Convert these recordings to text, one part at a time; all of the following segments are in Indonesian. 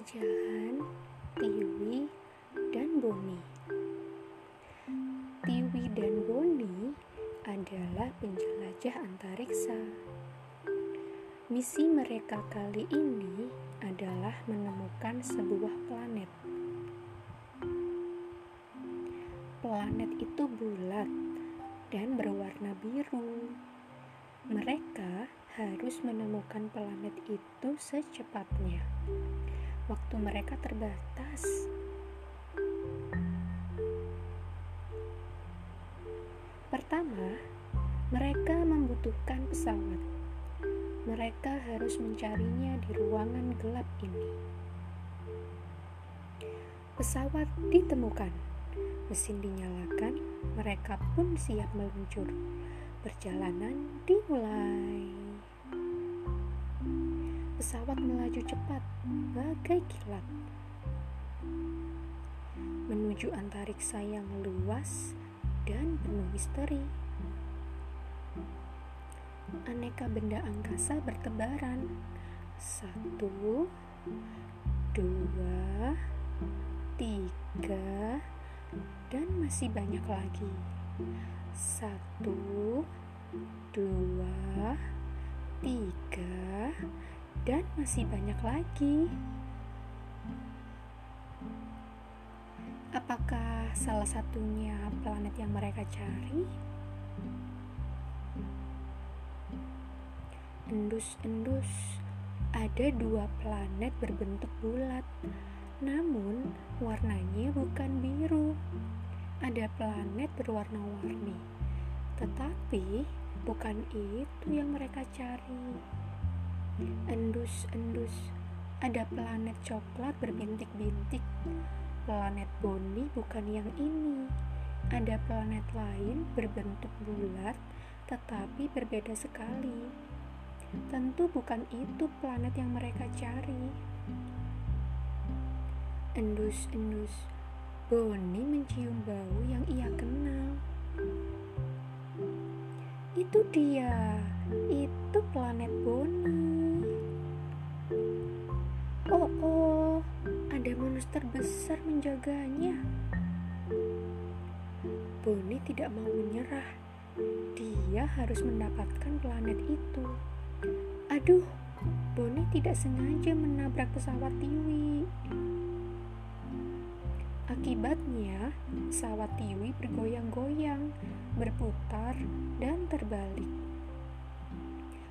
Jahan, Tiwi, dan Boni. Tiwi dan Boni adalah penjelajah antariksa. Misi mereka kali ini adalah menemukan sebuah planet. Planet itu bulat dan berwarna biru. Mereka harus menemukan planet itu secepatnya. Waktu mereka terbatas. Pertama, mereka membutuhkan pesawat. Mereka harus mencarinya di ruangan gelap ini. Pesawat ditemukan, mesin dinyalakan, mereka pun siap meluncur. Perjalanan dimulai. Pesawat melaju cepat, bagai kilat, menuju antariksa yang luas dan penuh misteri. Aneka benda angkasa bertebaran. Satu, dua, tiga, dan masih banyak lagi. Satu, dua, tiga, dan masih banyak lagi. Apakah salah satunya planet yang mereka cari? Endus-endus, ada dua planet berbentuk bulat, namun warnanya bukan biru. Ada planet berwarna-warni, tetapi bukan itu yang mereka cari. Endus-endus, ada planet coklat berbintik-bintik planet Boni bukan yang ini. Ada planet lain berbentuk bulat tetapi berbeda sekali. Tentu bukan itu planet yang mereka cari. Endus-endus, Boni mencium bau yang ia kenal. Itu dia, itu planet Boni. Oh, oh, ada monster besar menjaganya. Bonnie tidak mau menyerah. Dia harus mendapatkan planet itu. Aduh, Bonnie tidak sengaja menabrak pesawat Tiwi. Akibatnya, pesawat Tiwi bergoyang-goyang, berputar, dan terbalik.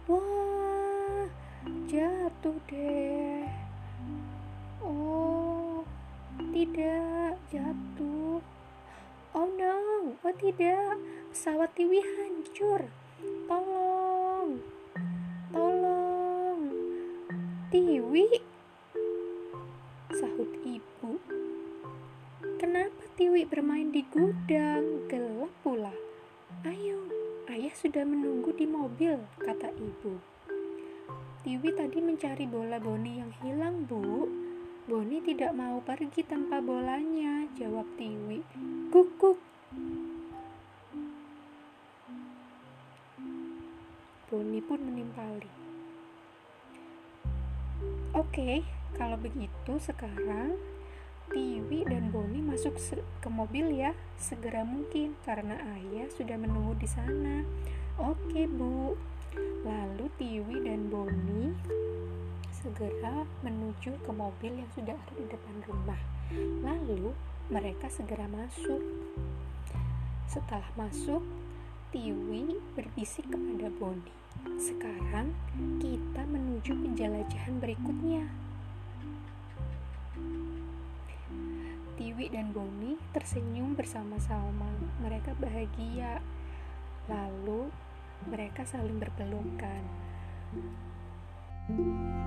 Wah, jatuh deh. Oh, tidak, jatuh. Oh no, oh tidak, pesawat Tiwi hancur. Tolong, tolong. Tiwi, sahut ibu. Kenapa Tiwi bermain di gudang? Gelap pula. Ayo, ayah sudah menunggu di mobil, kata ibu. Tiwi tadi mencari bola Boni yang hilang, Bu. Boni tidak mau pergi tanpa bolanya, jawab Tiwi. Kukuk. Boni pun menimpali. Oke, kalau begitu sekarang Tiwi dan Boni masuk ke mobil ya, segera mungkin karena ayah sudah menunggu di sana. Oke, Bu. Lalu Tiwi dan Boni segera menuju ke mobil yang sudah ada di depan rumah. Lalu mereka segera masuk. Setelah masuk, Tiwi berbisik kepada Boni. Sekarang kita menuju penjelajahan berikutnya. Tiwi dan Boni tersenyum bersama-sama. Mereka bahagia. Lalu mereka saling berpelukan. Música